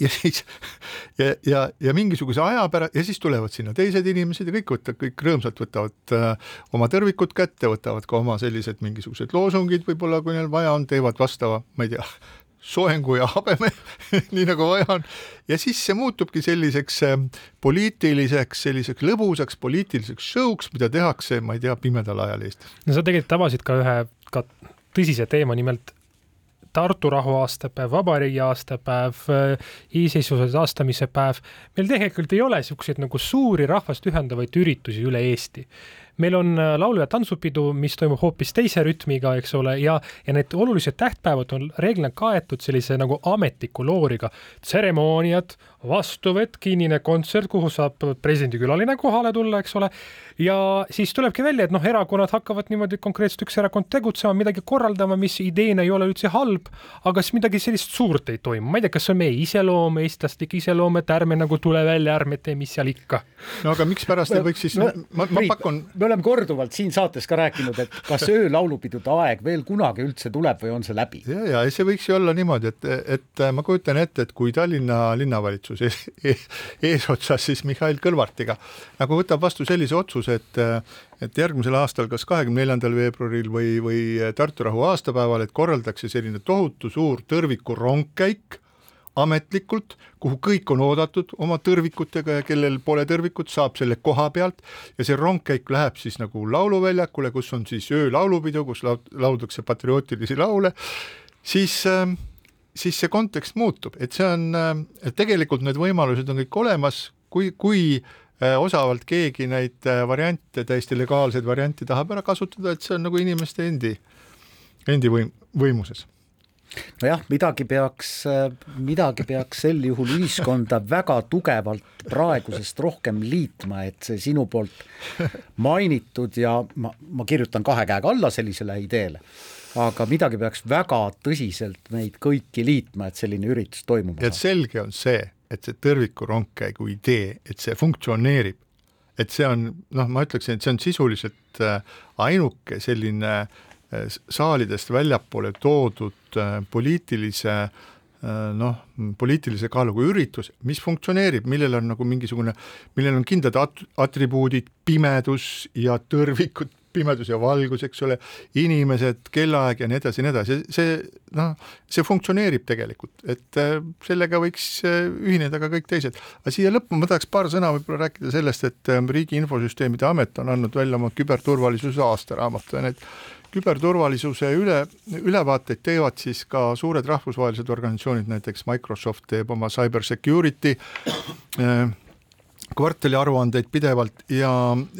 ja siis ja, ja, ja mingisuguse aja pärast ja siis tulevad sinna teised inimesed ja kõik võtavad, kõik rõõmsalt võtavad äh, oma tõrvikud kätte, võtavad ka oma sellised mingisugused loosungid võib-olla, kui neil vaja on, teevad vastava, ma ei tea, soengu ja habeme nii nagu vaja on. ja siis see muutubki selliseks äh, poliitiliseks, selliseks lõbusaks poliitiliseks show'ks, mida tehakse, ma ei tea, pimedal ajal Eestis. no sa tegelikult avasid ka ühe ka tõsise teema, nimelt Tartu rahu aastapäev, vabariigi aastapäev, iseseisvuse taastamise päev. meil tegelikult ei ole niisuguseid nagu suuri rahvast ühendavaid üritusi üle Eesti meil on äh, laulu- ja tantsupidu, mis toimub hoopis teise rütmiga, eks ole, ja, ja need olulised tähtpäevad on reeglina kaetud sellise nagu ametliku looriga. tseremooniad, vastuvõtt, kinnine kontsert, kuhu saab presidendikülaline kohale tulla, eks ole, ja siis tulebki välja, et noh, erakonnad hakkavad niimoodi konkreetselt üks erakond tegutsema, midagi korraldama, mis ideena ei ole üldse halb, aga siis midagi sellist suurt ei toimu, ma ei tea, kas see on meie iseloom, eestlaslik iseloom, et ärme nagu tule välja, ärme tee, mis seal ikka. no aga mikspärast ei võiks siis no,, ma, ma pakun me oleme korduvalt siin saates ka rääkinud, et kas öölaulupidude aeg veel kunagi üldse tuleb või on see läbi? ja, ja see võiks ju olla niimoodi, et, et ma kujutan ette, et kui Tallinna linnavalitsus ees, ees, eesotsas siis Mihhail Kõlvartiga nagu võtab vastu sellise otsuse, et et järgmisel aastal, kas kahekümne neljandal veebruaril või, või Tartu rahu aastapäeval, et korraldatakse selline tohutu suur tõrviku rongkäik ametlikult, kuhu kõik on oodatud oma tõrvikutega ja kellel pole tõrvikut, saab selle koha pealt. Ja see rongkäik läheb siis nagu lauluväljakule, kus on siis öölaulupidu, kus lauldakse patriootilisi laule, siis äh, siis see kontekst muutub, et see on, äh, et tegelikult need võimalused on kõik olemas, kui, kui äh, osavalt keegi neid variante, täiesti legaalseid variante tahab ära kasutada, et see on nagu inimeste endi, endi võim, võimuses nojah, midagi peaks, midagi peaks sel juhul ühiskonda väga tugevalt praegusest rohkem liitma, et see sinu poolt mainitud ja ma, ma kirjutan kahe käega alla sellisele ideele, aga midagi peaks väga tõsiselt meid kõiki liitma, et selline üritus toimuma saab. et selge on see, et see tõrvikurongkäigu idee, et see funktsioneerib, et see on noh, ma ütleksin, et see on sisuliselt äh, ainuke selline äh, saalidest väljapoole toodud äh, poliitilise äh, noh, poliitilise kaaluga üritus, mis funktsioneerib, millel on nagu mingisugune, millel on kindlad at-, atribuudid, pimedus ja tõrvikud, pimedus ja valgus, eks ole, inimesed, kellaaeg ja nii edasi ja nii edasi, see noh, see funktsioneerib tegelikult, et äh, sellega võiks ühineda ka kõik teised. aga siia lõppu ma tahaks paar sõna võib-olla rääkida sellest, et Riigi Infosüsteemide Amet on andnud välja oma küberturvalisuse aastaraamatu ja need küberturvalisuse üle, ülevaateid teevad siis ka suured rahvusvahelised organisatsioonid, näiteks Microsoft teeb oma cyber security äh, kvartaliaruandeid pidevalt ja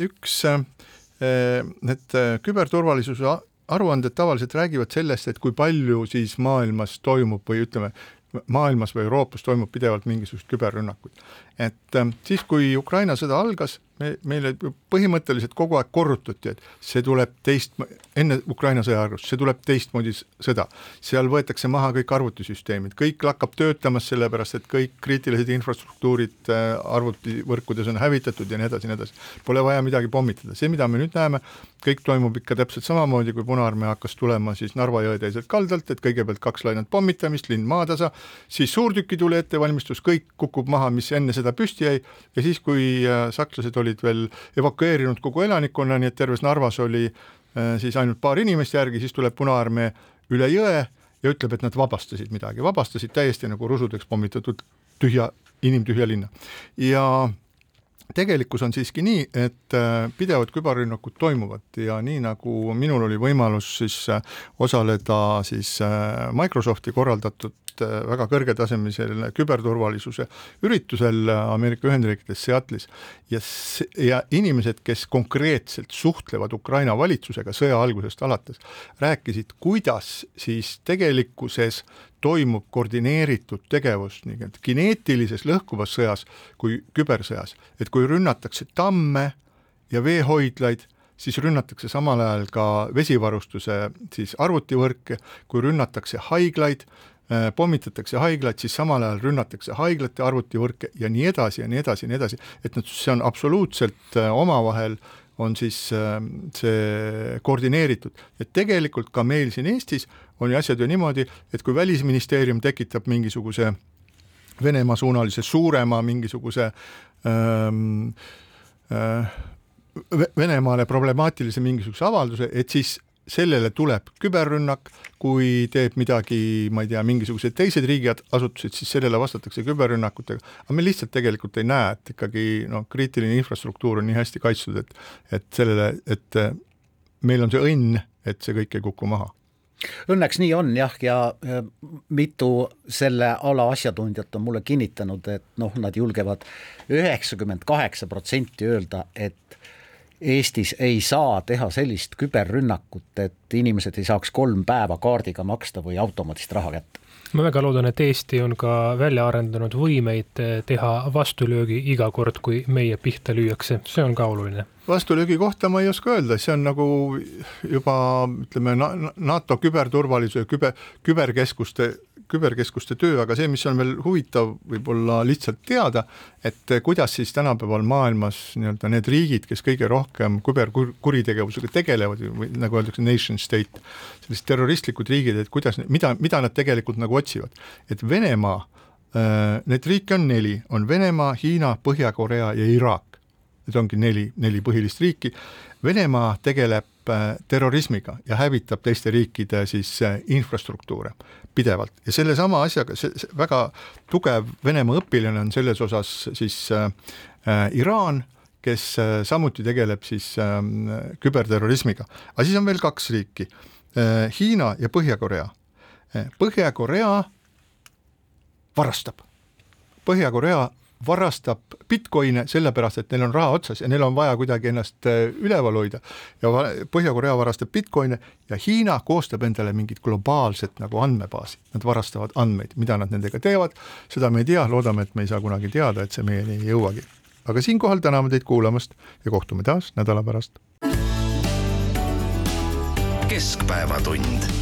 üks äh, need küberturvalisuse aruanded tavaliselt räägivad sellest, et kui palju siis maailmas toimub või ütleme, maailmas või Euroopas toimub pidevalt mingisugust küberrünnakuid. Et äh, siis, kui Ukraina sõda algas, me, meile põhimõtteliselt kogu aeg korrutati, et see tuleb teist, enne Ukraina sõja algust, see tuleb teistmoodi sõda. seal võetakse maha kõik arvutisüsteemid, kõik lakkab töötamas, sellepärast et kõik kriitilised infrastruktuurid äh, arvutivõrkudes on hävitatud ja nii edasi nii edasi. Pole vaja midagi pommitada, see, mida me nüüd näeme, kõik toimub ikka täpselt samamoodi, kui Punaarmee hakkas tulema siis Narva jõe teiselt kaldalt, et kõigepealt kaks lainet pommitamist, linn maatasa, siis suurtükitule ettevalmistus, kõik kukub maha, mis enne seda püsti jäi ja siis, kui äh, sakslased olid veel evakueerinud kogu elanikkonna, nii et terves Narvas oli äh, siis ainult paar inimest järgi, siis tuleb Punaarmee üle jõe ja ütleb, et nad vabastasid midagi, vabastasid täiesti nagu rusudeks pommitatud tühja, inimtühja linna. ja tegelikkus on siiski nii, et äh, pidevad küberrünnakud toimuvad ja nii nagu minul oli võimalus siis osaleda siis Microsofti korraldatud Äh, väga kõrgetasemelisel küberturvalisuse üritusel Ameerika Ühendriikides Seattle'is. Ja see, ja inimesed, kes konkreetselt suhtlevad Ukraina valitsusega sõja algusest alates, rääkisid, kuidas siis tegelikkuses toimub koordineeritud tegevus nii-öelda kineetilises lõhkuvas sõjas kui kübersõjas, et kui rünnatakse tamme ja veehoidlaid, siis rünnatakse samal ajal ka vesivarustuse siis arvutivõrke, kui rünnatakse haiglaid, pommitatakse haiglat, siis samal ajal rünnatakse haiglate arvutivõrke ja nii edasi ja nii edasi ja nii edasi, et noh, see on absoluutselt äh, omavahel on siis äh, see koordineeritud, et tegelikult ka meil siin Eestis on ju asjad ju niimoodi, et kui Välisministeerium tekitab mingisuguse Venemaa suunalise suurema mingisuguse ähm, äh, Venemaale problemaatilise mingisuguse avalduse, et siis sellele tuleb küberrünnak, kui teeb midagi, ma ei tea, mingisugused teised riigiasutused, siis sellele vastatakse küberrünnakutega, aga me lihtsalt tegelikult ei näe, et ikkagi noh, kriitiline infrastruktuur on nii hästi kaitstud, et et sellele, et meil on see õnn, et see kõik ei kuku maha. Õnneks nii on jah, ja mitu selle ala asjatundjat on mulle kinnitanud, et noh, nad julgevad üheksakümmend kaheksa protsenti öelda, et Eestis ei saa teha sellist küberrünnakut, et inimesed ei saaks kolm päeva kaardiga maksta või automaadist raha kätte. Ma väga loodan, et Eesti on ka välja arendanud võimeid teha vastulöögi iga kord, kui meie pihta lüüakse, see on ka oluline. vastulöögi kohta ma ei oska öelda, see on nagu juba ütleme, NATO küberturvalisuse, küber, küberkeskuste küberkeskuste töö, aga see, mis on veel huvitav võib-olla lihtsalt teada, et kuidas siis tänapäeval maailmas nii-öelda need riigid, kes kõige rohkem küberkuritegevusega tegelevad või nagu öeldakse, nation state, sellised terroristlikud riigid, et kuidas, mida, mida nad tegelikult nagu otsivad. et Venemaa, äh, neid riike on neli, on Venemaa, Hiina, Põhja-Korea ja Iraak. Need ongi neli, neli põhilist riiki. Venemaa tegeleb äh, terrorismiga ja hävitab teiste riikide siis äh, infrastruktuure pidevalt ja sellesama asjaga, see, väga tugev Venemaa õpilane on selles osas siis äh, äh, Iraan, kes äh, samuti tegeleb siis äh, küberterrorismiga. aga siis on veel kaks riiki äh,, Hiina ja Põhja-Korea äh,. Põhja-Korea varastab. Põhja-Korea varastab Bitcoine sellepärast, et neil on raha otsas ja neil on vaja kuidagi ennast äh, üleval hoida. ja Põhja-Korea varastab Bitcoine ja Hiina koostab endale mingit globaalset nagu andmebaasi. Nad varastavad andmeid, mida nad nendega teevad, seda me ei tea, loodame, et me ei saa kunagi teada, et see meieni ei jõuagi. aga siinkohal täname teid kuulamast ja kohtume taas nädala pärast. keskpäevatund